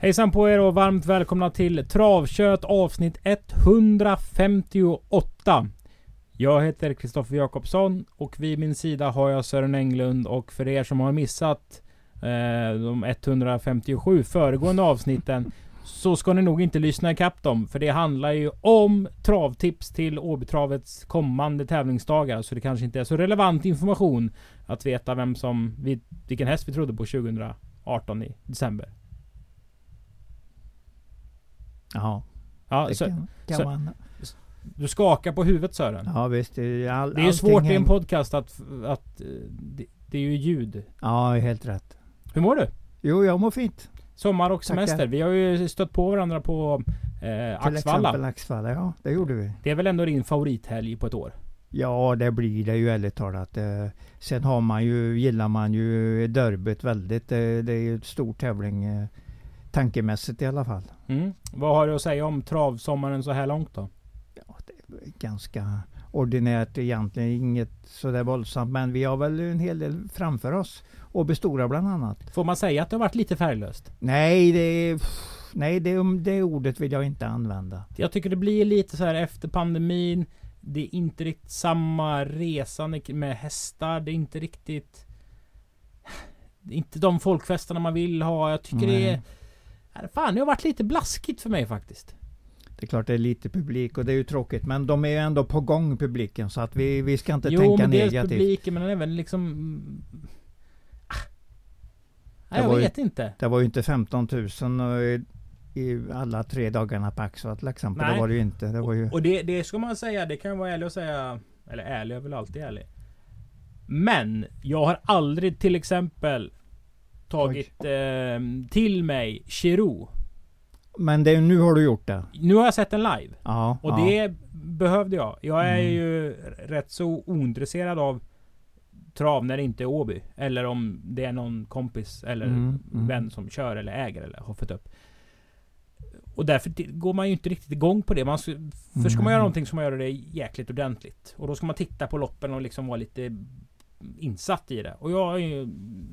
Hejsan på er och varmt välkomna till Travkött avsnitt 158. Jag heter Kristoffer Jakobsson och vid min sida har jag Sören Englund och för er som har missat eh, de 157 föregående avsnitten så ska ni nog inte lyssna ikapp dem för det handlar ju om travtips till Åbytravets kommande tävlingsdagar så det kanske inte är så relevant information att veta vem som, vi- vilken häst vi trodde på 2018 i december. Ja, Ja, det så, kan, kan så- man. du skakar på huvudet Sören. Ja visst, det är, all, det är ju svårt i en häng- podcast att... att eh, det, det är ju ljud. Ja, helt rätt. Hur mår du? Jo, jag mår fint. Sommar och Tackar. semester. Vi har ju stött på varandra på eh, Till Axvalla. exempel Axvalla, ja det gjorde vi. Det är väl ändå din favorithelg på ett år? Ja, det blir det ju ärligt talat. Eh, Sen har man ju, gillar man ju derbyt väldigt. Det, är ju ett stor tävling eh, tankemässigt i alla fall. Mm. Vad har du att säga om travsommaren så här långt då? Ja, det är ganska ordinärt egentligen, inget sådär våldsamt. Men vi har väl en hel del framför oss. Och bestora bland annat. Får man säga att det har varit lite färglöst? Nej, det är, nej det, det ordet vill jag inte använda. Jag tycker det blir lite så här efter pandemin. Det är inte riktigt samma resande med hästar. Det är inte riktigt... Det är inte de folkfesterna man vill ha. Jag tycker det är... Fan, det har varit lite blaskigt för mig faktiskt. Det är klart det är lite publik och det är ju tråkigt. Men de är ju ändå på gång publiken. Så att vi, vi ska inte Jo, tänka men dels negativt. publiken men även liksom... ah. Nej, jag var ju- vet inte. Det var ju inte 15 000 och i, i alla tre dagarna på Axvall till exempel. Nej. Det var det ju inte. Det var ju... Och det, det ska man säga, det kan jag vara ärlig och säga. Eller ärlig, jag är väl alltid ärlig. Men jag har aldrig till exempel tagit eh, till mig Chirou. Men det, nu har du gjort det. Nu har jag sett den live. Ja. Och ja. det behövde jag. Jag är Mm. ju rätt så ointresserad av trav när det inte är Åby. Eller om det är någon kompis eller Mm, mm. vän som kör eller äger eller har fått upp. Och därför går man ju inte riktigt igång på det. Man, ska- för ska man göra någonting så ska man göra det jäkligt ordentligt. Och då ska man titta på loppen och liksom vara lite insatt i det. Och jag har, ju,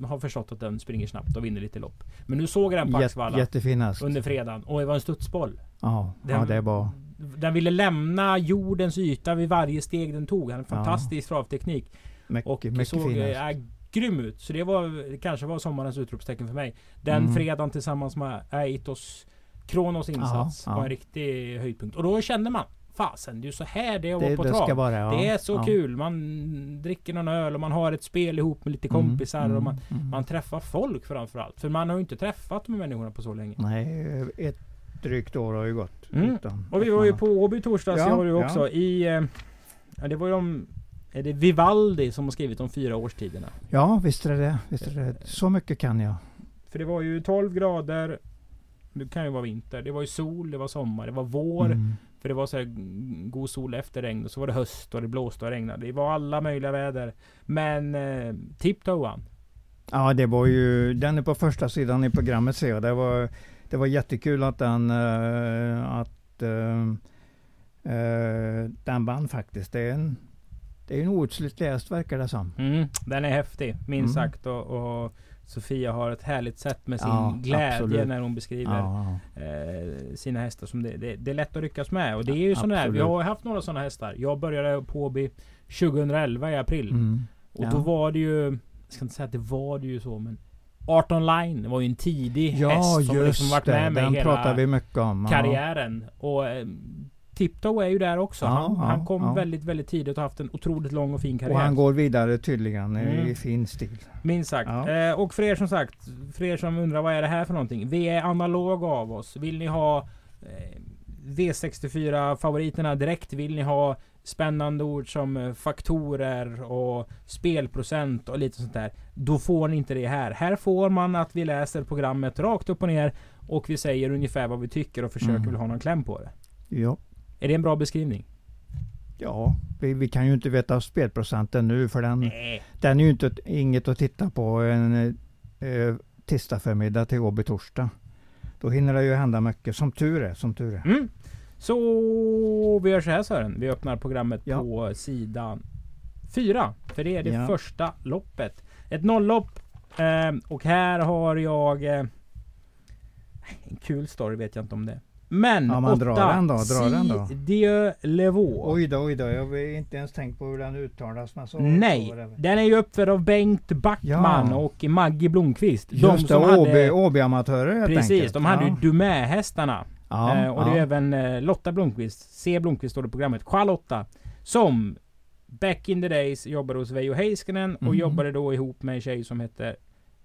har förstått att den springer snabbt och vinner lite lopp. Men nu såg jag den på Axvalla jättefin häst. under fredagen och det var en studsboll. Ja, Den- ja, det var... Den ville lämna jordens yta vid varje steg den tog. Han en Ja. fantastisk travteknik. Mycket, Och mycket såg fin häst. äh, grym ut. Så det var det kanske var sommarens utropstecken för mig. Den Mm. fredagen tillsammans med Aitos Kronos insats Ja, ja. var en riktig höjdpunkt. Och då kände man Fasen, det är ju så här det är att vara på det trav. vara, ja. det är så ja. kul. Man dricker någon öl och man har ett spel ihop med lite kompisar. Mm, och man, mm. man träffar folk framförallt. För man har ju inte träffat de här människorna på så länge. Nej, ett drygt år har ju gått. Mm. Och vi var ju på Åby torsdags, Ja, jag var ju också. I... eh, Ja, det var ju de... Är det Vivaldi som har skrivit de fyra årstiderna? Ja, visst är det visst är det. Så mycket kan jag. För det var ju 12 grader. Det kan ju vara vinter. Det var ju sol, det var sommar, det var vår. Mm. För det var så här god sol efter regn. Och så var det höst och det blåste och regnade. Det var alla möjliga väder. Men eh, Tiptoe vann. Ja, det var ju, den är på första sidan i programmet ser jag. Det var, det var jättekul att den, eh, att eh, eh, den vann faktiskt. Det är en, det är en outslitlig häst verkar det som. Mm, den är häftig, minst Mm. sagt. Och, och Sofia har ett härligt sätt med sin Ja, glädje absolut. när hon beskriver Ja, eh, sina hästar som det, det, det är lätt att ryckas med. Och det är ju sådana här. Vi har haft några sådana hästar. Jag började på Åby 2011 i april. mm. Och Ja. då var det ju, jag ska inte säga att det var det ju så men Art Online var ju en tidig ja häst som just liksom varit det. med mig Den hela vi mycket om. Ja. karriären. Och eh, Tiptoe är ju där också. Ja, han, ja, han kom ja. väldigt, väldigt tidigt och haft en otroligt lång och fin karriär. Och han går vidare tydligen Mm. i fin stil. Minst sagt. Eh, och för er som sagt, för er som undrar vad är det här för någonting? Vi är analog av oss. Vill ni ha eh, V64-favoriterna direkt. Vill ni ha spännande ord som eh, faktorer och spelprocent och lite sånt där. Då får ni inte det här. Här får man att vi läser programmet rakt upp och ner och vi säger ungefär vad vi tycker och försöker Mm. väl ha någon kläm på det. Ja. Är det en bra beskrivning? Ja, vi, vi kan ju inte veta spelprocenten nu för den, Nej. den är ju inte inget att titta på en eh, tisdag förmiddag till Åby torsdag. Då hinner det ju hända mycket, som tur är. Som tur är. Mm. Så vi gör så här Sören. Vi öppnar programmet Ja. på sidan 4. För det är det Ja. första loppet. Ett nolllopp. Eh, och här har jag... Eh, en kul story vet jag inte om det. Men Ja, men åtta. dra den då, dra den då. Dieu Levaux. Oj då, oj då. Jag har inte ens tänkt på hur den uttalas. Men så, så Nej, det. den är ju uppförd av Bengt Backman Ja. och Maggie Blomqvist. Just det, Åby- Åby-amatörer helt Precis, enkelt. de hade ju ja. Dumä-hästarna. Ja, Eh, och det är även eh, Lotta Blomqvist, C Blomqvist står det i programmet, Charlotta. Som back in the days jobbade hos Veijo Heiskanen och Mhm. jobbade då ihop med en tjej som hette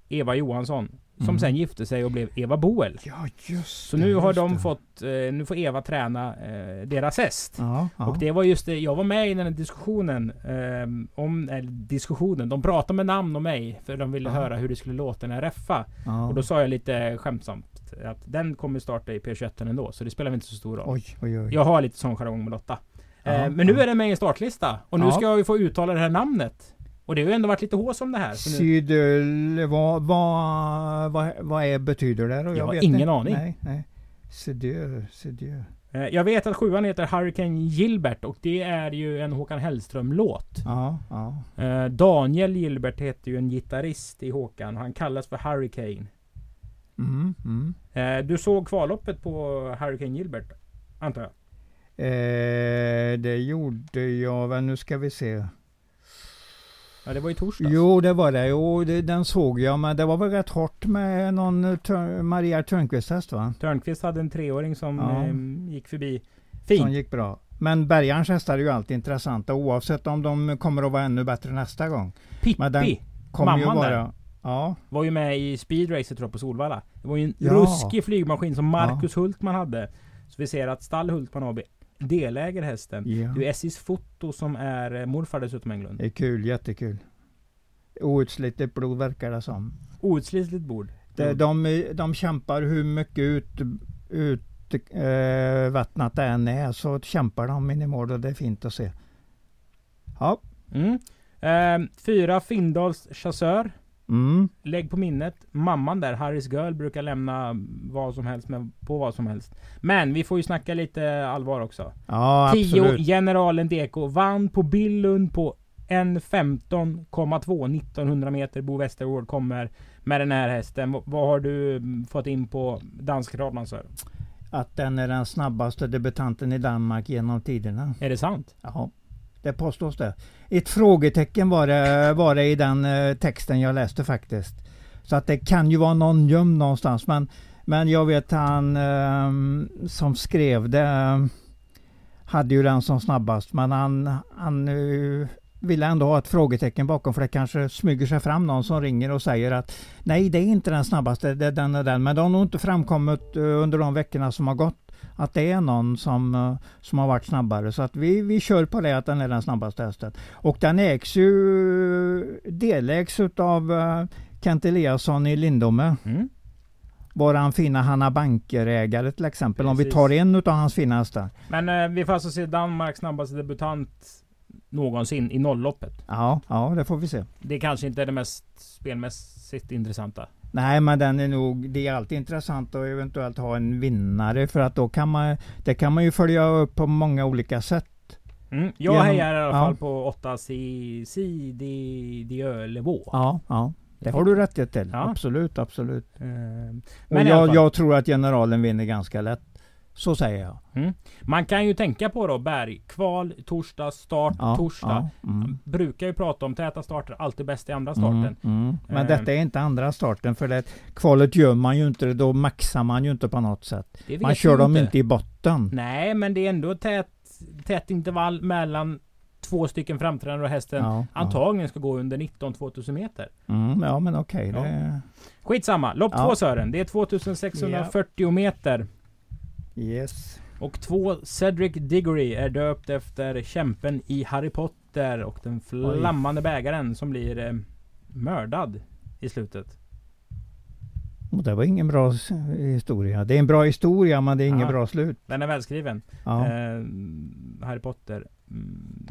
Eva Johansson. Som Mhm. sen gifte sig och blev Eva Boel. Ja, just Så det, nu har de det. fått, eh, nu får Eva träna eh, deras häst. Ja, ja. Och det var just det, jag var med i den här diskussionen eh, om, eller diskussionen, de pratade med namn om mig för de ville Ja. höra hur det skulle låta när jag räffa. Och då sa jag lite skämtsamt att den kommer starta i P21 ändå, så det spelar inte så stor roll. Oj, oj, oj. Jag har lite sån jargong med Lotta. Eh, men nu är den med i en startlista. Och nu ska jag ju få uttala det här namnet. Och det har ju ändå varit lite hås om det här. Sydöl, vad, vad, vad, vad är, betyder det? då? Jag har ingen inte. aning. Nej, nej. Sedö, sedö. eh, jag vet att sjuan heter Hurricane Gilbert och det är ju en Håkan Hellström-låt. Ja, ja. Eh, Daniel Gilbert heter ju en gitarrist i Håkan. Han kallas för Hurricane. Mm, mm. Eh, du såg kvalloppet på Hurricane Gilbert? Antar jag? Eh, det gjorde jag väl, nu ska vi se. Ja, det var i torsdags. Jo, det var det. Jo, det, den såg jag, men det var väl rätt hårt med någon eh, Tör, Maria Törnqvist häst va? Törnqvist hade en treåring som Ja. eh, gick förbi. Som Fint. gick bra. Men Bergarns hästar är ju alltid intressanta oavsett om de kommer att vara ännu bättre nästa gång. Pippi ju Mamman vara... där. Ja, var ju med i speedracet tror jag på Solvalla. Det var ju en Ja. ruskig flygmaskin som Marcus Hultman hade. Så vi ser att Stall Hultman AB deläger hästen. ja. Det är SJs Foto som är eh, morfar dessutom Englund. Det är kul, jättekul. Outslitet blod verkar det som. Outslitligt bord. De, de, de kämpar hur mycket ut, ut eh, vattnat det än är så kämpar de in i mål och det är fint att se. Ja. Mm. Eh, fyra Findals chassör. Mm. Lägg på minnet. Mamman där, Harris Girl, brukar lämna vad som helst med, på vad som helst. Men vi får ju snacka lite allvar också. Ja, 10 absolut. Generalen Deko vann på Billund på 1.15,2 1900 meter. Bo Westergård kommer med den här hästen. V- vad har du fått in på dansk radmansör? Att den är den snabbaste debutanten i Danmark genom tiderna. Är det sant? Ja, det påstås det. Ett frågetecken var det, var det i den eh, texten jag läste faktiskt. Så att det kan ju vara någon gömd någonstans. Men, men jag vet han eh, som skrev det eh, hade ju den som snabbast. Men han, han eh, ville ändå ha ett frågetecken bakom för det kanske smyger sig fram någon som ringer och säger att nej det är inte den snabbaste, det är den och den. Men det har nog inte framkommit under de veckorna som har gått att det är någon som, eh, som har varit snabbare. Så att vi, vi kör på det att den är den snabbaste hästen. Och den ägs ju, delägs utav eh, Kent Eliasson i Lindome. Mm. Våran fina Hanna Banker-ägare till exempel. Om vi Precis. tar en utav hans fina hästar. Men eh, vi får alltså se Danmarks snabbaste debutant någonsin i nollloppet. Ja, ja, det får vi se. Det kanske inte är det mest spelmässigt intressanta. Nej, men den är nog, det är alltid intressant att eventuellt ha en vinnare för att då kan man, det kan man ju följa upp på många olika sätt. Mm. Jag Genom- hejar i alla ja. fall på 8 Si, si di, Dieu Levaux. Ja, ja. Det har du rätt till. Ja. Absolut, absolut. Eh, Men jag, jag tror att generalen vinner ganska lätt. Så säger jag. Mm. Man kan ju tänka på då Berg. Kval, torsdag, start, Ja, torsdag. ja, mm. Man brukar ju prata om täta starter, alltid bäst i andra starten. Mm, mm. Men Eh. detta är inte andra starten för det, kvalet gör man ju inte, då maxar man ju inte på något sätt. Man kör dem inte. inte i botten. Nej, men det är ändå tät, tätt intervall mellan två stycken framträdande och hästen Ja, ja. antagligen ska gå under 19-2000 meter. Mm, ja men okej. Ja. det- Skitsamma, lopp Ja. två Sören. Det är 2640 meter. Yes. Och två Cedric Diggory är döpt efter kämpen i Harry Potter och den flammande bägaren som blir eh, mördad i slutet. Och det var ingen bra historia. Det är en bra historia men det är inget bra slut. Den är välskriven. Ja. Eh, Harry Potter. Mm,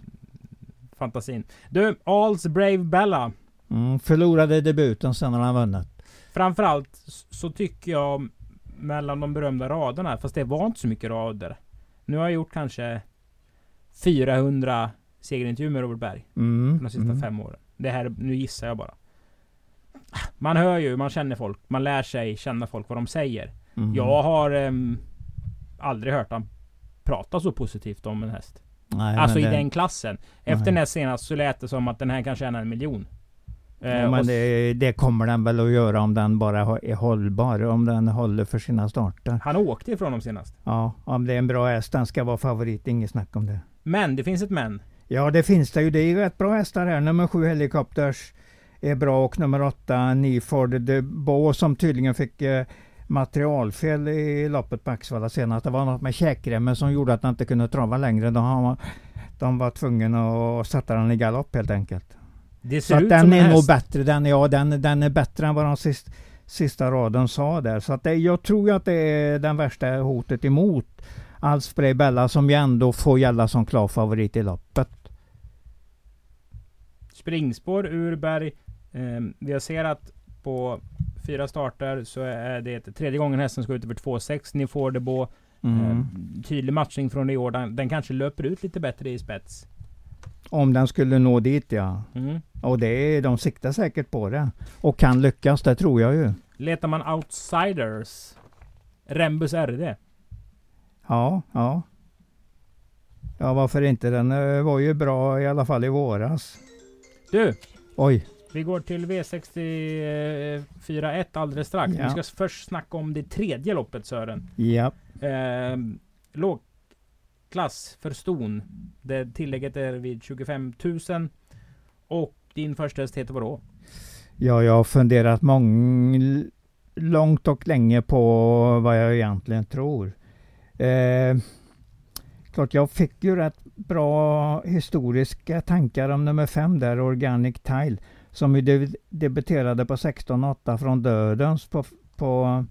fantasin. Du, Alls Brave Bella. Mm, förlorade debuten sen när han vunnit. Framförallt så tycker jag mellan de berömda raderna, fast det var inte så mycket rader. Nu har jag gjort kanske 400 segerintervjuer med Robert Berg. Mm, de sista mm. fem åren. Det här, nu gissar jag bara. Man hör ju, man känner folk. Man lär sig känna folk, vad de säger. Mm. Jag har um, aldrig hört han prata så positivt om en häst. Nej, alltså i det... den klassen. Efter den här senast så lät det som att den här kan tjäna en miljon. Ja, eh, men det, det, kommer den väl att göra om den bara är hållbar. Om den håller för sina starter. Han åkte ifrån dem senast. Ja, om det är en bra häst. Den ska vara favorit. Inget snack om det. Men det finns ett men. Ja, det finns det ju. Det är rätt bra hästar här. Nummer sju Helicopters är bra och nummer åtta Niford de Bo som tydligen fick eh, materialfel i loppet på Axvalla senast. Det var något med käkremmen som gjorde att han inte kunde trava längre. De, de var tvungna att sätta den i galopp helt enkelt. Det ser så ut den som är nog bättre. Den, ja, den, den är bättre än vad de sist, sista raden sa där. Så att det, jag tror att det är den värsta hotet emot Alspray Bella som ju ändå får gälla som klar favorit i loppet. Springspår Urberg. Eh, vi har sett att på fyra starter så är det tredje gången hästen ska ut över 2,6. Ni får det på mm. eh, tydlig matchning från i år. Den, den kanske löper ut lite bättre i spets. Om den skulle nå dit ja. Mm. Och det, de siktar säkert på det. Och kan lyckas, det tror jag ju. Letar man outsiders? Rembus RD? Ja, ja. Ja, varför inte? Den eh, var ju bra i alla fall i våras. Du! Oj! Vi går till V64 1 alldeles strax. Ja. Vi ska först snacka om det tredje loppet Sören. Ja. Eh, lågklass för ston. Det tillägget är vid 25 000. Och din första häst heter vadå? Ja, jag har funderat mång, långt och länge på vad jag egentligen tror. Eh, klart, jag fick ju rätt bra historiska tankar om nummer fem där, Organic Tile, som ju debuterade på 16,8 från Dödens på, på,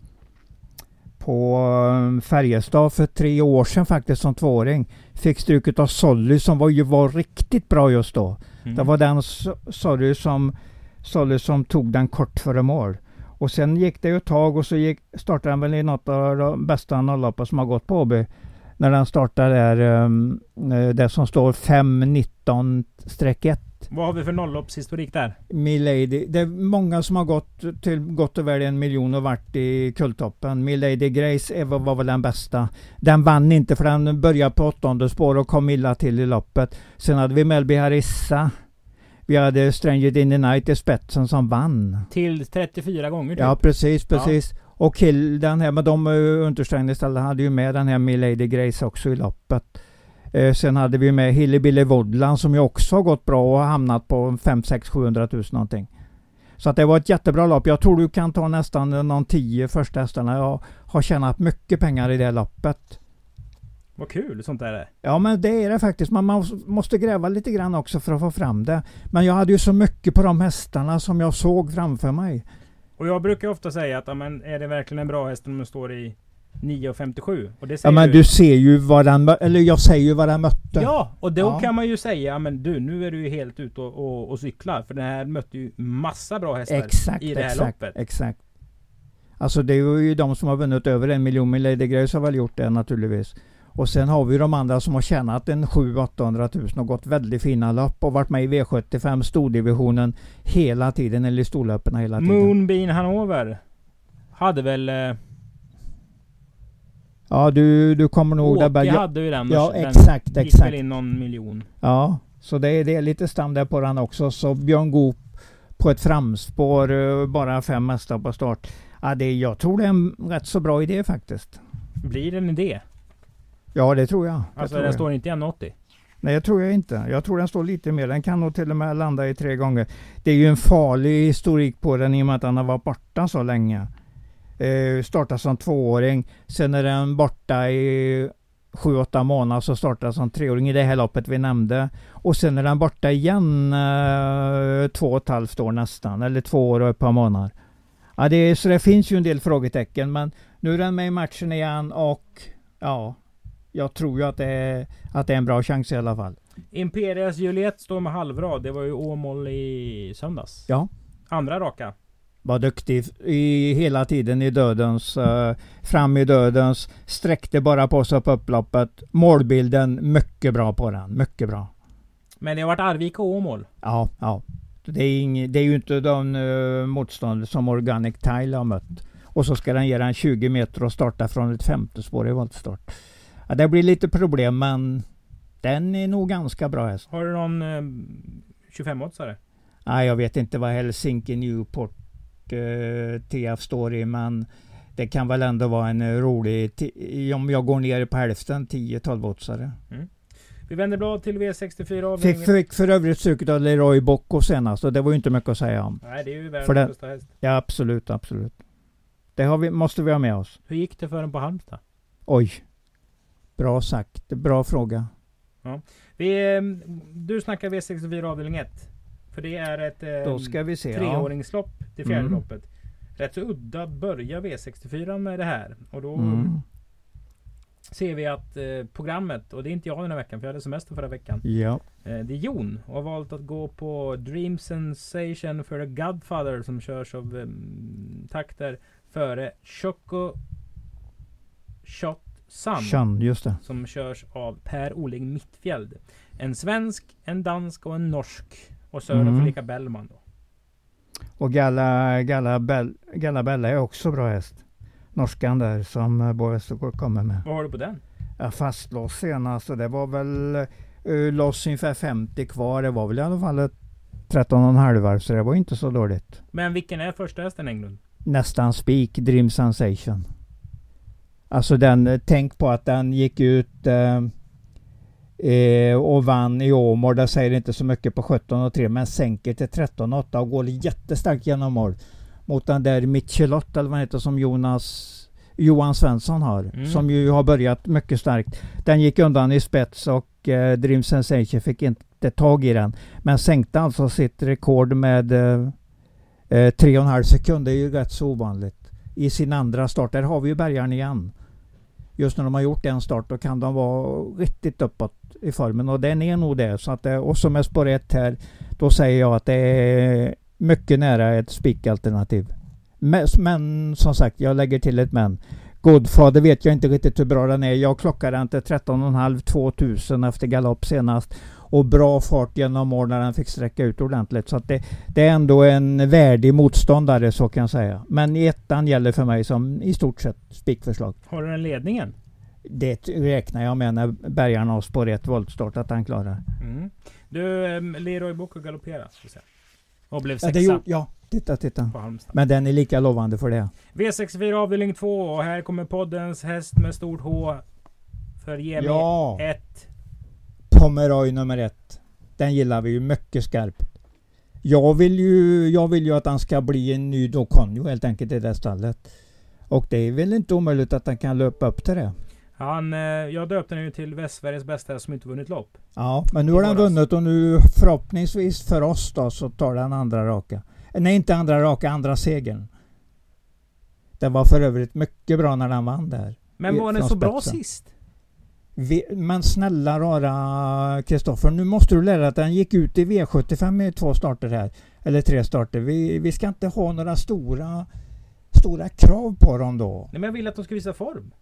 på um, Färjestad för tre år sedan faktiskt som tvååring. Fick struket av Solly som var ju var riktigt bra just då. Mm. Det var den Solly som, Solly som tog den kort före mål. Och sen gick det ju ett tag och så gick, startade han väl i något av de bästa nolloppen som har gått på AB. När den startade där, um, det som står 5.19-1. Vad har vi för nollloppshistorik där? Milady. Det är många som har gått till gott och väl en miljon och varit i kulltoppen. Milady Grace var, var väl den bästa. Den vann inte för den började på åttonde spår och kom illa till i loppet. Sen hade vi Melby Harissa. Vi hade Stranger in the Night i spetsen som vann. Till 34 gånger typ. Ja precis, precis. Ja. Och Kill, den här med de understrängda istället hade ju med den här Milady Grace också i loppet. Eh, sen hade vi med Hillbilly Woodland som ju också har gått bra och hamnat på 5 6 700 000 någonting. Så att det var ett jättebra lopp. Jag tror du kan ta nästan någon 10 första hästarna. Jag har tjänat mycket pengar i det loppet. Vad kul sånt där är. Ja men det är det faktiskt. Man måste gräva lite grann också för att få fram det. Men jag hade ju så mycket på de hästarna som jag såg framför mig. Och jag brukar ofta säga att amen, är det verkligen en bra häst om den står i 9.57? Och det ja men du, du ser ju vad den, eller jag säger ju vad den mötte. Ja, och då ja. kan man ju säga men du nu är du ju helt ute och, och, och cyklar. För den här mötte ju massa bra hästar exakt, i det här exakt, loppet. Exakt. Alltså det är ju de som har vunnit över en miljon. Men Lady Grace har väl gjort det naturligtvis. Och sen har vi de andra som har tjänat en 700-800 000 och gått väldigt fina lopp och varit med i V75 stordivisionen hela tiden, eller i storlöpen hela tiden. Moonbeam Hanover hade väl... Ja, du, du kommer nog... Åke där, hade ju den. Ja, den exakt, gick exakt. väl in någon miljon. Ja, så det är, det är lite stam där på den också. Så Björn Goop på ett framspår, eh, bara fem hästar på start. Ja, det, jag tror det är en rätt så bra idé faktiskt. Blir det en idé? Ja, det tror jag. Det alltså tror den jag. står inte i 1,80? Nej, det tror jag inte. Jag tror den står lite mer. Den kan nog till och med landa i tre gånger. Det är ju en farlig historik på den i och med att den har varit borta så länge. Eh, startade som tvååring. Sen är den borta i 7-8 månader så startade som treåring i det här loppet vi nämnde. Och sen är den borta igen eh, två och ett halvt år nästan, eller två år och ett par månader. Ja, det är, så det finns ju en del frågetecken, men nu är den med i matchen igen och ja, jag tror ju att det är, att det är en bra chans i alla fall. Imperias Juliet står med halvrad. Det var ju Åmål i söndags. Ja. Andra raka. Var duktig i hela tiden i dödens, uh, fram i dödens, sträckte bara på sig på upploppet. Målbilden, mycket bra på den, mycket bra. Men det har varit Arvika och Åmål? Ja, ja. Det är, ing, det är ju inte de uh, motstånd som Organic Tile har mött. Och så ska den ge den 20 meter och starta från ett femte spår i voltstart. Ja, det blir lite problem men den är nog ganska bra häst. Har du någon eh, 25-åtsare? Nej, jag vet inte vad Helsinki Newport eh, TF står i, men det kan väl ändå vara en eh, rolig, om jag går ner på hälften, 10-12-åtsare. Mm. Vi vänder blad till V64 Fick, fick för övrigt stryket av Leroy Bocco senast och det var ju inte mycket att säga om. Nej, det är ju världens bästa häst. Ja, absolut, absolut. Det vi, måste vi ha med oss. Hur gick det för den på Halmstad? Oj. Bra sagt. Bra fråga. Ja. Vi, eh, du snackar V64 avdelning 1. För det är ett Då ska vi se, treåringslopp till fjärde mm. loppet. Rätt så udda att börja V64 med det här. Och då mm. ser vi att eh, programmet, och det är inte jag den här veckan för jag hade semester förra veckan. Ja. Eh, det är Jon och har valt att gå på Dream Sensation för Godfather som körs av eh, takter före Choco Shot Sun. Sun, just det. Som körs av Per Oling Mittfjäld. En svensk, en dansk och en norsk. Och Sören mm. Fredrika Bellman då. Och Galla, Galla, Bell, Galla Bella är också bra häst. Norskan där som eh, Boris kommer med. Vad har du på den? Ja, fastlås senast och det var väl uh, loss ungefär 50 kvar. Det var väl i alla fall ett 13,5 varv så det var inte så dåligt. Men vilken är första hästen Englund? Nästan spik, Dream Sensation. Alltså den, eh, tänk på att den gick ut eh, eh, och vann i Åmål. Det säger inte så mycket på 17 och 3 men sänker till 13 och 8 och går jättestarkt genom mål. Mot den där Michelot eller vad han heter som Jonas Johan Svensson har. Mm. Som ju har börjat mycket starkt. Den gick undan i spets och eh, Dream Sensation fick inte tag i den. Men sänkte alltså sitt rekord med eh, eh, 3,5 sekunder. Det är ju rätt så ovanligt. I sin andra start. Där har vi ju bärgaren igen just när de har gjort en start då kan de vara riktigt uppåt i formen och den är nog det. Så att det och som är spår 1 här, då säger jag att det är mycket nära ett spikalternativ. Men, men som sagt, jag lägger till ett men. Godfader vet jag inte riktigt hur bra den är. Jag klockade den till 13,5 2000 efter galopp senast. Och bra fart genom mål när den fick sträcka ut ordentligt. Så att det, det, är ändå en värdig motståndare så kan jag säga. Men ettan gäller för mig som i stort sett spikförslag. Har du den ledningen? Det räknar jag med när bärgarna har spår 1 voltstart att han klarar. Mm. Du, Leroy Bocco galopperar. Och blev sexa. Ja, ja, titta, titta. Men den är lika lovande för det. V64 avdelning 2 och här kommer poddens häst med stort H. För ge ja. mig ett. Pomeroy nummer ett. Den gillar vi ju mycket skarpt. Jag vill ju, jag vill ju att han ska bli en ny Doconio helt enkelt i det stallet. Och det är väl inte omöjligt att han kan löpa upp till det. Han, eh, jag döpte den ju till Västsveriges bästa som inte vunnit lopp. Ja, men nu har den vunnit och nu förhoppningsvis för oss då så tar den andra raka. Nej, inte andra raka, andra segern. Den var för övrigt mycket bra när den vann där. Men var den så spetsen. bra sist? Vi, men snälla rara Kristoffer, nu måste du lära dig att den gick ut i V75 med två starter här. Eller tre starter. Vi, vi ska inte ha några stora, stora krav på dem då. Nej men jag vill att de ska visa form.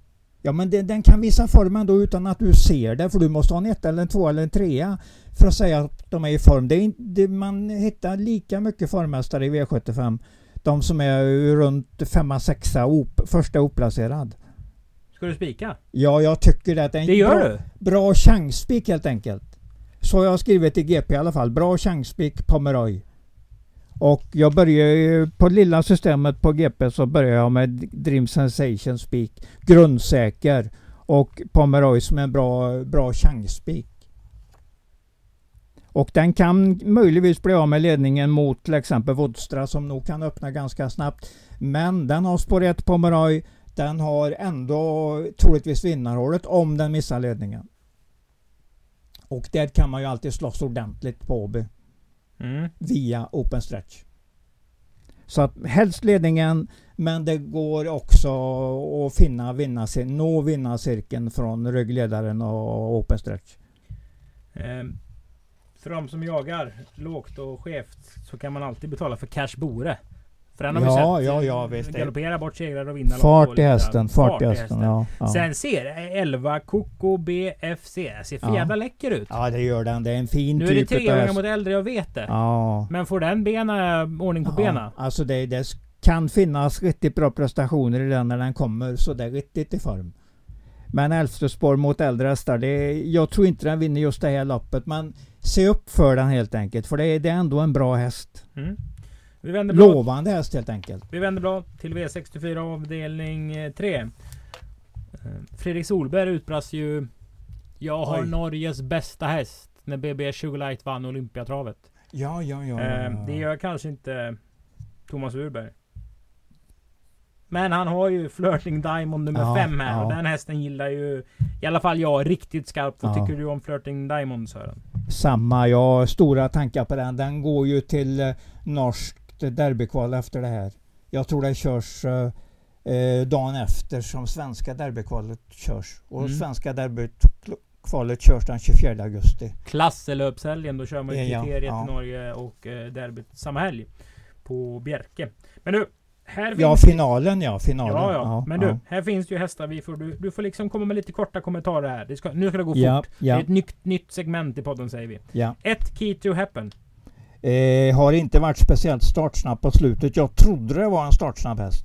Ja men den, den kan visa formen då utan att du ser det för du måste ha en ett eller en två eller en trea för att säga att de är i form. Det är, det, man hittar lika mycket formmästare i V75. De som är runt femma, sexa, op, första oplacerad. Ska du spika? Ja, jag tycker det. det är en det gör bra, du? bra chansspik helt enkelt. Så har jag skrivit i GP i alla fall. Bra chansspik Pomeroy. Och jag börjar på lilla systemet på GP så börjar jag med Dream Sensation Speak. Grundsäker. Och Pomeroy som en bra, bra chansspik. Och den kan möjligtvis bli av med ledningen mot till exempel Vodstra som nog kan öppna ganska snabbt. Men den har spår 1 Pomeroy. den har ändå troligtvis vinnarhålet om den missar ledningen. Och där kan man ju alltid slåss ordentligt på Åby. Mm. Via open stretch. Så att helst ledningen men det går också att finna vinnarcir nå vinnarcirkeln från ryggledaren och open stretch. Eh, för de som jagar lågt och skevt så kan man alltid betala för cash bore. För den har ja, vi sett ja, ja, visst. galoppera bort segrar och vinna Fart i hästen, fart i hästen. Ja, ja. Sen ser 11 Coco BFC ser för jävla läcker ut. Ja det gör den. Det är en fin nu typ Nu är det tre gånger mot äldre, jag vet det. Ja. Men får den bena, ordning på ja, bena? Alltså det, det kan finnas riktigt bra prestationer i den när den kommer så det är riktigt i form. Men spår mot äldre hästar, det, jag tror inte den vinner just det här loppet. Men se upp för den helt enkelt. För det är, det är ändå en bra häst. Mm. Vi vänder blad. Lovande häst helt enkelt. Vi vänder blad till V64 avdelning 3. Eh, Fredrik Solberg utbrast ju Jag har Oj. Norges bästa häst när BB Sugarlight vann Olympiatravet. Ja, ja, ja, ja, Det gör kanske inte Thomas Urberg. Men han har ju Flirting Diamond nummer 5 här ja. och den hästen gillar ju I alla fall jag riktigt skarpt. Vad ja. tycker du om Flirting Diamond Sören? Samma, jag har stora tankar på den. Den går ju till eh, norskt derbykval efter det här. Jag tror det körs eh, eh dagen efter som svenska derbykvalet körs. Och mm. svenska derbykvalet körs den 24 augusti. Klasselöpshelgen, då kör man ju ja, kriteriet ja. till Norge och eh, derbyt samma helg. På Bjerke. Men nu, ja, finalen ja. Finalen. Ja, ja. ja Men ja. du, här finns ju hästar. Vi får, du, du får liksom komma med lite korta kommentarer här. Ska, nu ska det gå ja, fort. Ja. Det är ett nytt, nytt segment i podden säger vi. Ja. Ett Key to Happen. Eh, har inte varit speciellt startsnabb på slutet. Jag trodde det var en startsnabb häst.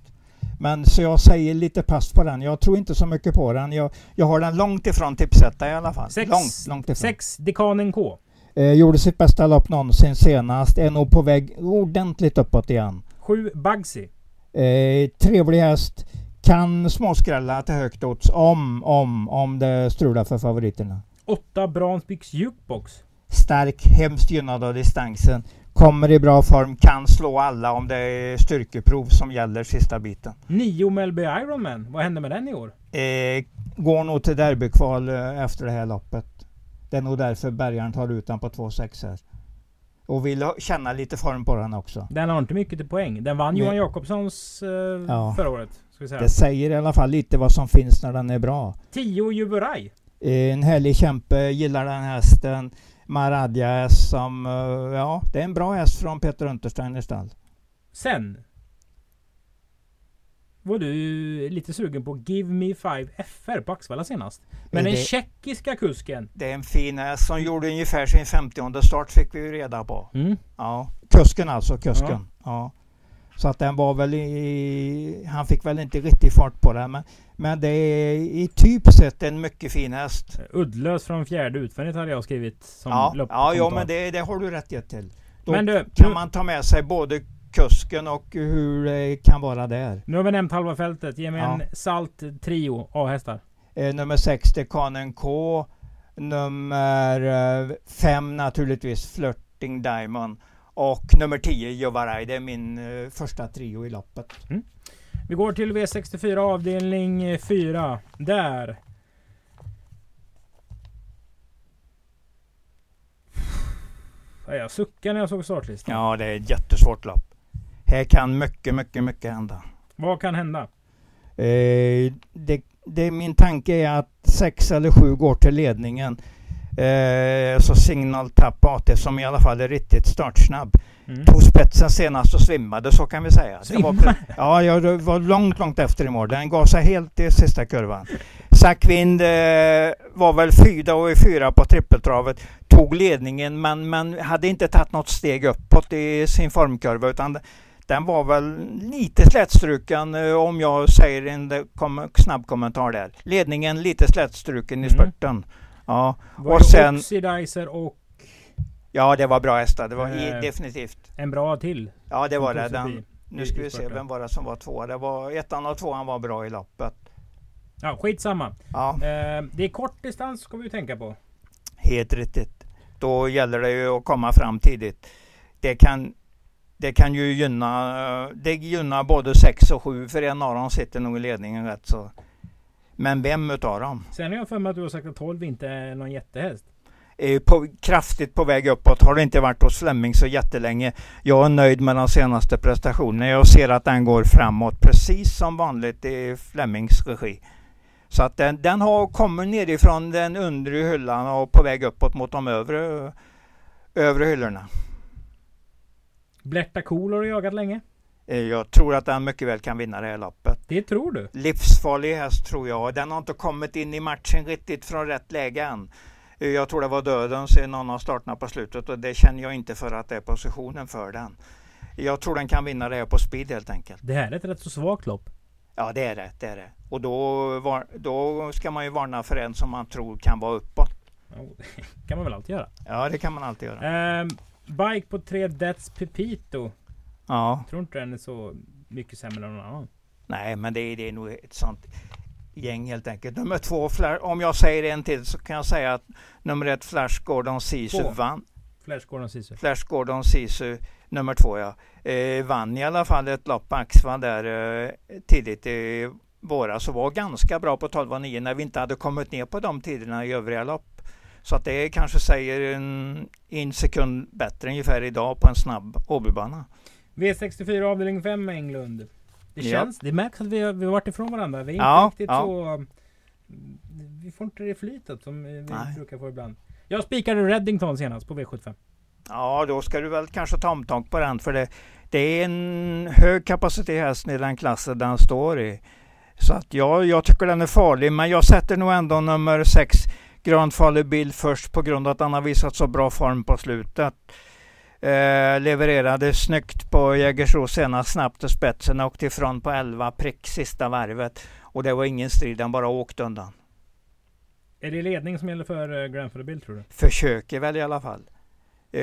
Men så jag säger lite pass på den. Jag tror inte så mycket på den. Jag, jag har den långt ifrån tipsetta i alla fall. Sex, långt, långt ifrån. Sex Dekanen K. Eh, gjorde sitt bästa lopp någonsin senast. Är nog på väg ordentligt uppåt igen. Sju Bugsy. Eh, trevlig häst. Kan småskrälla till högt odds om, om, om det strular för favoriterna. 8 Bransbys Jukebox. Stark, hemskt gynnad av distansen. Kommer i bra form, kan slå alla om det är styrkeprov som gäller sista biten. 9 Melby Ironman. Vad händer med den i år? Eh, går nog till derbykval eh, efter det här loppet. Det är nog därför Bergaren tar ut den på 2,6 här. Och vill känna lite form på den också. Den har inte mycket till poäng. Den vann Johan Jakobssons eh, ja. förra året. Det säger i alla fall lite vad som finns när den är bra. 10 Juburaj. En härlig kämpe, gillar den hästen. Maradja häst som, eh, ja det är en bra häst från Peter Untersteiners stall. Sen var du lite sugen på Give Me Five FR på Axvalla senast. Men den tjeckiska kusken. Det är en fin häst som gjorde ungefär sin 50 start fick vi ju reda på. Mm. Ja, kusken alltså, kusken. Ja. ja. Så att den var väl i, Han fick väl inte riktigt fart på den. Men, men det är i typ sett en mycket fin häst. Uddlös från fjärde utvändigt hade jag skrivit. Som ja, ja, ja men det, det har du rätt till. Då men du, kan du, man ta med sig både kusken och hur det kan vara där. Nu har vi nämnt halva fältet. Ge mig ja. en salt trio A-hästar. Eh, nummer 60 Kanen K. Nummer 5 eh, naturligtvis Flirting Diamond. Och nummer 10 Jovarai. Det är min eh, första trio i loppet. Mm. Vi går till V64 avdelning 4. Där Jag suckar när jag såg startlistan. Ja, det är ett jättesvårt lopp. Här kan mycket, mycket, mycket hända. Vad kan hända? Eh, det, det, min tanke är att sex eller sju går till ledningen. Eh, så Signal Tap AT som i alla fall är riktigt startsnabb. Mm. Tog spetsen senast och svimmade så kan vi säga. Svimmade? Det var, ja, jag var långt, långt efter i mål. Den gav sig helt i sista kurvan. Sackvind eh, var väl fyra och i fyra på trippeltravet. Tog ledningen men, men hade inte tagit något steg uppåt i sin formkurva utan den var väl lite slätstruken eh, om jag säger en snabb kommentar där. Ledningen lite slätstruken mm. i spurten. Ja. Var och sen... Oxidizer och... Ja det var bra hästar. Det var eh, definitivt. En bra till. Ja det var det. Den, nu ska vi se vem var det som var tvåa. Det var ettan och tvåan var bra i loppet. Ja skitsamma. Ja. Eh, det är kort distans ska vi tänka på. Helt riktigt. Då gäller det ju att komma fram tidigt. Det kan det kan ju gynna, det gynnar både 6 och 7 för en av dem sitter nog i ledningen rätt så. Men vem utav dem? Sen har jag för mig att du har sagt att 12 inte är någon jättehäst. Är på, kraftigt på väg uppåt. Har det inte varit hos Flemming så jättelänge. Jag är nöjd med de senaste prestationerna. Jag ser att den går framåt precis som vanligt i Flemmings regi. Så att den, den har kommit nerifrån den undre hyllan och på väg uppåt mot de övre, övre hyllorna. Blerta Cool har du jagat länge. Eh, jag tror att den mycket väl kan vinna det här loppet. Det tror du? Livsfarlig häst tror jag. Den har inte kommit in i matchen riktigt från rätt läge än. Eh, jag tror det var dödens i någon av starterna på slutet och det känner jag inte för att det är positionen för den. Jag tror den kan vinna det här på speed helt enkelt. Det här är ett rätt så svagt lopp. Ja det är det, det är det. Och då, då ska man ju varna för en som man tror kan vara uppåt. det kan man väl alltid göra? Ja det kan man alltid göra. Um, bike på 3 Deaths Pepito. Ja. Tror inte den är så mycket sämre än någon annan. Nej men det, är, det är nog ett sånt gäng helt enkelt. Nummer två, om jag säger en till så kan jag säga att nummer ett Flash Gordon Sisu vann. Flash Gordon Sisu. Flash Gordon Sisu nummer två ja. Eh, vann i alla fall ett lopp på Axva där eh, tidigt i våras och var ganska bra på 12,9 när vi inte hade kommit ner på de tiderna i övriga lopp. Så att det kanske säger en, en sekund bättre ungefär idag på en snabb Åbybana. V64 avdelning 5 Englund. Det känns, ja. det märks att vi har, vi har varit ifrån varandra. Vi är inte ja, riktigt ja. så... Vi får inte det flytet som vi Nej. brukar få ibland. Jag spikade Reddington senast på V75. Ja, då ska du väl kanske ta omtag på den för det, det är en hög kapacitet häst i den klassen den står i. Så att ja, jag tycker den är farlig, men jag sätter nog ändå nummer 6 Grandfather Bill först på grund av att han har visat så bra form på slutet. Eh, levererade snyggt på Jägersro senast, snabbt till spetsen och åkte ifrån på 11 prick sista varvet. Och det var ingen strid, han bara åkte undan. Är det ledning som gäller för eh, Grandfather Bill tror du? Försöker väl i alla fall. Eh,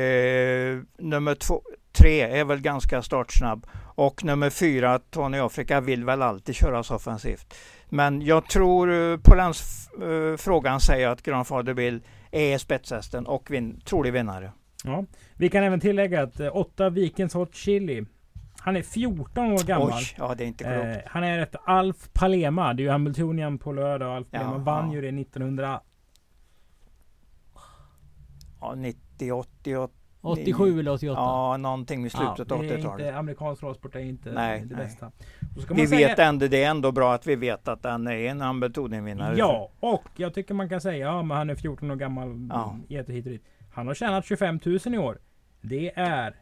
nummer två, tre är väl ganska startsnabb. Och nummer fyra, Tony Afrika, vill väl alltid köras offensivt. Men jag tror eh, på den frågan säger jag att Grandfather Bill är spetshästen och vin trolig vinnare. Ja. Vi kan även tillägga att eh, åtta Vikens Hot Chili han är 14 år gammal. Oj, ja, det är inte klokt. Eh, han är efter Alf Palema. Det är ju Hamiltonian på lördag. Alf Palema ja, vann ja. ju det 1900... Ja, 90, 80, 87 eller 88? Ja, någonting i slutet ja, av 80-talet. Amerikansk travsport är inte nej, det nej. bästa. Vi säga... vet ändå, det är ändå bra att vi vet att han är en Hamiltonian-vinnare. Ja, och jag tycker man kan säga, ja men han är 14 år gammal. Ja. Hit och dit. Han har tjänat 25 000 i år. Det är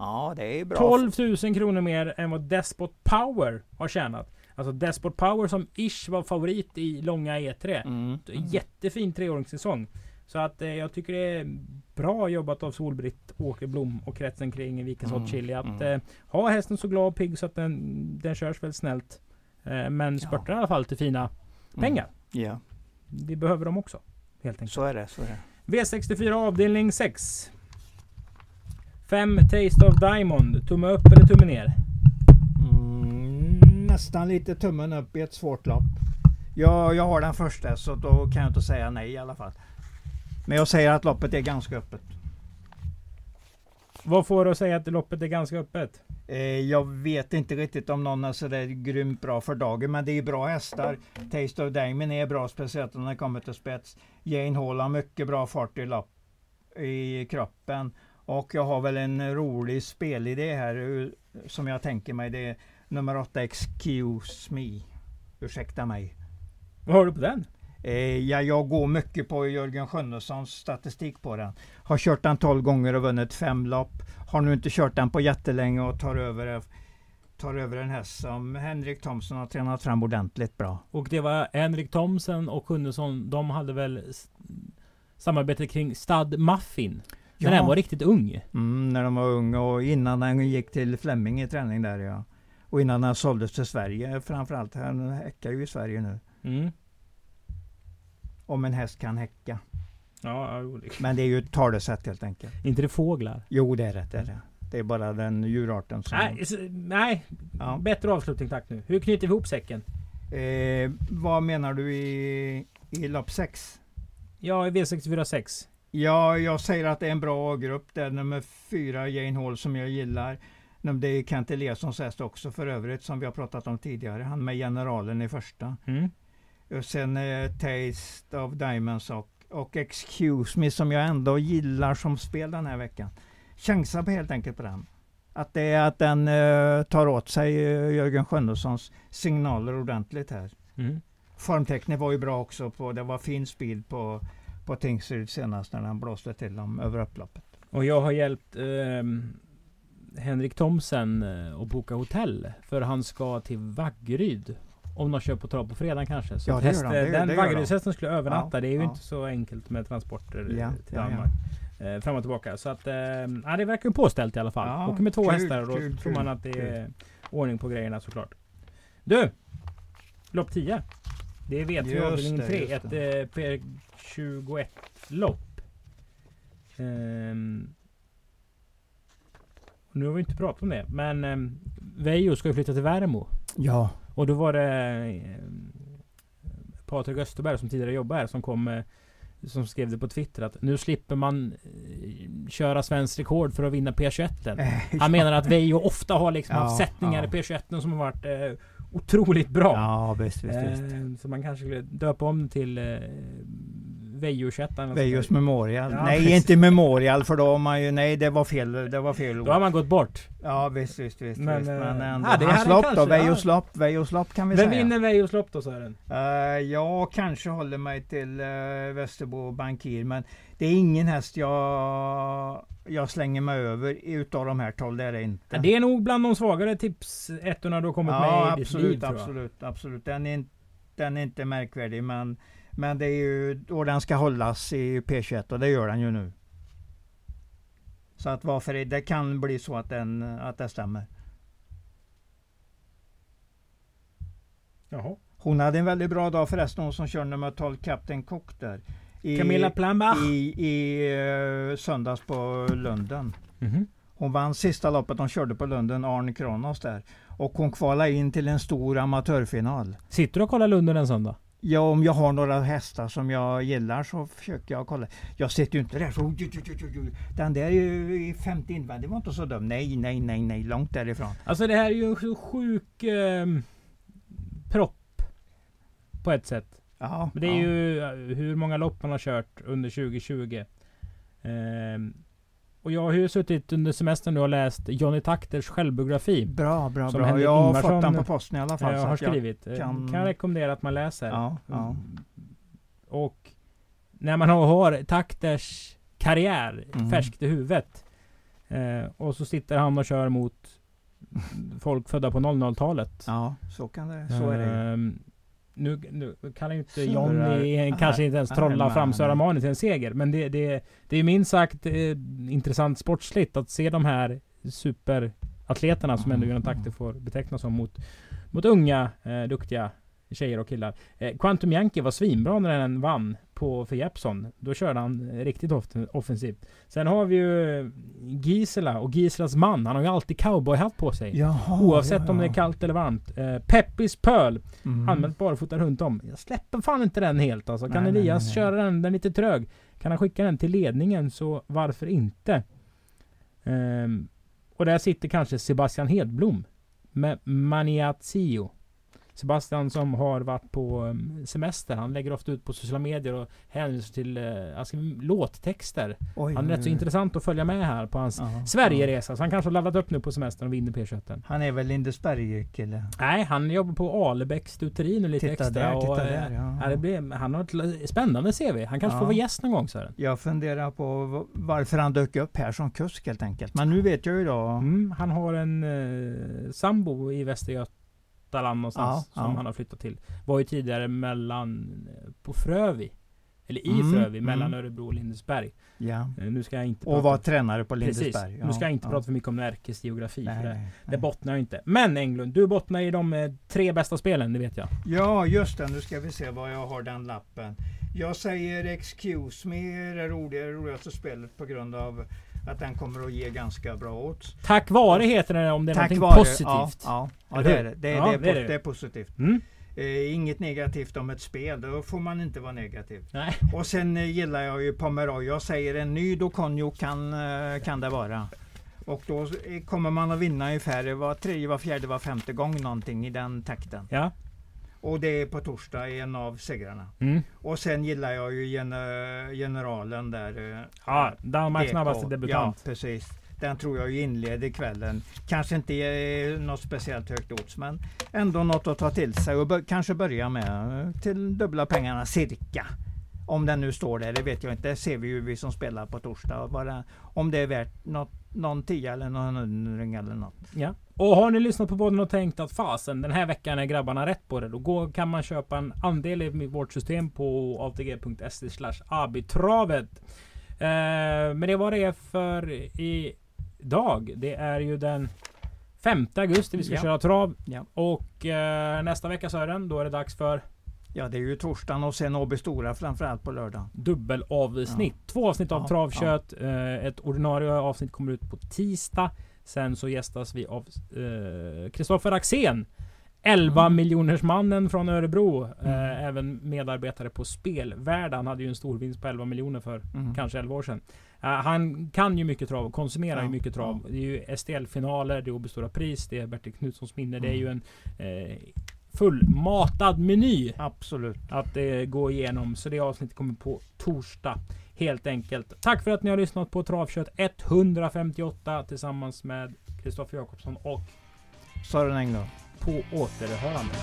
Ja, det är bra. 12 000 kronor mer än vad Despot Power har tjänat. Alltså Despot Power som ish var favorit i långa E3. Mm. Jättefin treåringssäsong. Så att eh, jag tycker det är bra jobbat av Solbritt Åkerblom och kretsen kring Vikens mm. Chili. Att mm. eh, ha hästen så glad och pigg så att den, den körs väldigt snällt. Eh, men spurtar ja. i alla fall till fina mm. pengar. Yeah. Vi behöver dem också. Helt enkelt. Så är det. Så är det. V64 avdelning 6. 5 Taste of Diamond. Tumme upp eller tumme ner? Mm, nästan lite tummen upp i ett svårt lopp. Jag, jag har den första så då kan jag inte säga nej i alla fall. Men jag säger att loppet är ganska öppet. Vad får du att säga att loppet är ganska öppet? Eh, jag vet inte riktigt om någon är sådär grymt bra för dagen, men det är bra hästar. Taste of Diamond är bra, speciellt när den kommer till spets. Jane Hall har mycket bra fart i, lopp, i kroppen. Och jag har väl en rolig spelidé här som jag tänker mig. Det är nummer 8 Excuse Me. Ursäkta mig. Vad har du på den? Eh, ja, jag går mycket på Jörgen Skönnessons statistik på den. Har kört den 12 gånger och vunnit fem lopp. Har nu inte kört den på jättelänge och tar över, tar över en häst som Henrik Thomsen har tränat fram ordentligt bra. Och det var Henrik Thomsen och Sjunnesson, de hade väl samarbete kring Stad Muffin? När ja. den var riktigt ung? Mm, när de var unga och innan den gick till Flemming i träning där ja. Och innan den såldes till Sverige framförallt. Han häckar ju i Sverige nu. Mm. Om en häst kan häcka. Ja, Men det är ju ett talesätt helt enkelt. inte det fåglar? Jo, det är rätt. Det är, det. det är bara den djurarten som... Nej, nej. Ja. bättre avslutning tack nu. Hur knyter vi ihop säcken? Eh, vad menar du i, i lopp 6? Ja, i V64 6. Ja, jag säger att det är en bra A-grupp. Det är nummer fyra, Jane Hall, som jag gillar. Det är Kent Eliassons häst också för övrigt, som vi har pratat om tidigare. Han med generalen i första. Mm. Och sen eh, Taste of Diamonds och, och Excuse Me som jag ändå gillar som spel den här veckan. Chansa på helt enkelt på den. Att det är att den eh, tar åt sig eh, Jörgen Skönnessons signaler ordentligt här. Mm. Formtecknet var ju bra också. På, det var fin speed på, på Tingsryd senast när han blåste till dem över upploppet. Och jag har hjälpt eh, Henrik Thomsen eh, att boka hotell. För han ska till Vaggeryd. Om de kör på trav på fredag kanske. Så Ja, häst, de. Det- den. Vaggerydshästen skulle övernatta. Ja, det är ju ja. inte så enkelt med transporter eh, Ja, till ja, ja. Danmark. Eh, fram och tillbaka. Så att, eh, det verkar ju påställt i alla fall. Ja, Åker med två kul, hästar och då kul, tror man att det är kul. ordning på grejerna såklart. Du! Lopp 10. Det är V3 Just avdelning det, 3. just Ett eh, P21 lopp. Ehm, och nu har vi inte pratat om det. Men um, Veijo ska ju flytta till Värmo. Ja, Och då var det eh, Patrik Österberg som tidigare jobbade här som kom eh, som skrev det på Twitter att nu slipper man eh, köra svensk rekord för att vinna P21. Han menar att Veijo ofta har liksom Ja, haft sättningar ja. i P21 som har varit eh, otroligt bra. ja visst, visst, visst. Eh, så man kanske skulle döpa om till eh, Veijo 21 eller något Veijos sånt där. Memorial. Ja, nej, precis. inte Memorial för då har man ju, nej det var fel, det var fel Då har man gått bort. Ja visst, visst, visst. Men, visst. eh, men ändå. ja, det Hans lopp kanske- då, Veijos ja. lopp, Veijos lopp kan vi Vem säga. vinner Veijos lopp då Sören? Eh, jag kanske håller mig till uh, Västerbo Bankir, men det är ingen häst jag, jag slänger mig över utav de här 12, det är det inte. Det är nog bland de svagare tips ettorna du har kommit ja, med i ditt absolut, liv tror jag. absolut, absolut. Den är, den är inte märkvärdig, men, men det är ju, och den ska hållas i P21 och det gör den ju nu. Så att varför, är- det kan bli så att, den, att det stämmer. Jaha. Hon hade en väldigt bra dag förresten, hon som kör nummer 12, Captain Cook där. I, Camilla Plambach. i, i eh, söndags på Lunden. Mhm. Hon vann sista loppet de körde på Lunden, Arne Kronos där. Och hon kvalade in till en stor amatörfinal. Sitter du och kollar Lunden en söndag? Ja, om jag har några hästar som jag gillar så försöker jag kolla. Jag sitter ju inte där så... Den där är ju i 50 invändig var inte så dum. Nej, nej, nej, nej, långt därifrån. Alltså det här är ju en så sjuk eh, propp. På ett sätt. Ja, Men det är ja. ju eh, hur många lopp man har kört under 2020. Ehm, och jag har ju suttit under semestern nu och läst Johnny Takters självbiografi. Bra, bra, Som bra. Henrik Jag har Ingvarsson, fått den på posten i alla fall. Jag så har att jag- skrivit. Kan... kan- jag rekommendera att man läser. Ja, ja. Mm. Och när man har, Takters karriär Mm. färskt i huvudet. Eh, och så sitter han och kör mot folk födda på 00-talet. ja, så kan det Så är det nu, nu kan inte Johnny kanske inte ens trolla nej, fram nej. Sören till en seger. Men det, det, det är minst sagt eh, intressant sportsligt att se de här superatleterna som ändå. Göran Takter får betecknas som mot, mot unga eh, duktiga tjejer och killar. Eh, Quantum Yankee var svinbra när den vann på för Jeppson. Då körde han eh, riktigt off offensivt. Sen har vi ju Gisela och Giselas man. Han har ju alltid cowboyhatt på sig. Jaha, Oavsett ja, om det är kallt eller varmt. Eh, Peppis Pearl. Mm. Använt barfota runt om. Jag släpper fan inte den helt alltså. Kan Nej, Elias nej, nej. köra den? Den är lite trög. Kan han skicka den till ledningen så varför inte? Ehm, och där sitter kanske Sebastian Hedblom. Med Maniazio. Sebastian som har varit på um, semester. Han lägger ofta ut på sociala medier och hänvisar till uh, alltså, låttexter. Oj, Han är rätt så intressant att följa med här på hans ja. Sverigeresa. Så han kanske har laddat upp nu på semestern och vinner P21. Han är väl Lindesberg-kille? Nej, han jobbar på Alebäcks stuteri nu lite Titta extra. där, titta och, där, eh, ja. ja, blir, han har ett spännande CV. Han kanske Ja. får vara gäst någon gång Sören. Jag funderar på varför han dök upp här som kusk helt enkelt. Men nu vet jag ju då. Mm, han har en eh, sambo i Västergötland någonstans Ja, som ja. han har flyttat till. Var ju tidigare mellan, eh, på Frövi. Eller i Mm, Frövi, mellan mm. Örebro och Lindesberg. Ja. Eh, nu ska jag inte Och var tränare på Precis. Lindesberg. nu ska jag inte prata för mycket om Närkes geografi. Nej, för det, nej, det bottnar jag inte. Men Englund, du bottnar i de eh, tre bästa spelen, det vet jag. Ja, just det. Nu ska vi se vad jag har den lappen. Jag säger Excuse Me det roligaste spelet på grund av att den kommer att ge ganska bra odds. Tack vare heter det om det är Tack någonting vare. positivt. Ja, ja, ja det är det. Det Ja, det är, det är det. det är positivt. Mm. Eh, inget negativt om ett spel, då får man inte vara negativ. Nej. Och sen eh, gillar jag ju Pomeroy. Jag säger en ny Doconio kan, eh, kan det vara. Och då kommer man att vinna ungefär var tredje, var fjärde, var femte gång någonting i den takten. Ja. Och det är på torsdag en av segrarna. Mm. Och sen gillar jag ju gener generalen där. eh, Ja, Danmarks snabbaste debutant. Ja, precis. Den tror jag inleder kvällen. Kanske inte är något speciellt högt odds, men ändå något att ta till sig och bör, kanske börja med eh, till dubbla pengarna cirka. Om den nu står där, det vet jag inte. Det ser vi ju vi som spelar på torsdag. Bara, om det är värt något, någon tia eller någon hundring eller något. Ja. Och har ni lyssnat på podden och tänkt att fasen den här veckan är grabbarna rätt på det. Då går, kan man köpa en andel i vårt system på atg.se slash abitravet. Eh, men det var det för idag. Det är ju den 5 augusti vi ska Ja. köra trav. Ja. Och eh, nästa vecka Sören, då är det dags för Ja, det är ju torsdagen och sen Åby Stora framförallt på lördagen. dubbelavsnitt. Två avsnitt av Ja, Travkött. Eh, ett ordinarie avsnitt kommer ut på tisdag. Sen så gästas vi av eh, Kristoffer Axén. 11 Mm. miljoners mannen från Örebro. Eh, Mm. även medarbetare på Spelvärlden. Han hade ju en stor vinst på 11 miljoner för Mm. kanske 11 år sedan. Eh, han kan ju mycket trav och konsumerar Ja, ju mycket trav. Det är ju STL-finaler, det är Åby Stora Pris, det är Bertil Knutssons minne. Det är Mm. ju en eh, fullmatad meny Absolut. att det går igenom. Så det avsnittet kommer på torsdag. Helt enkelt. Tack för att ni har lyssnat på Travkött 158 tillsammans med Kristoffer Jakobsson och Sören Engdahl. på återhörande.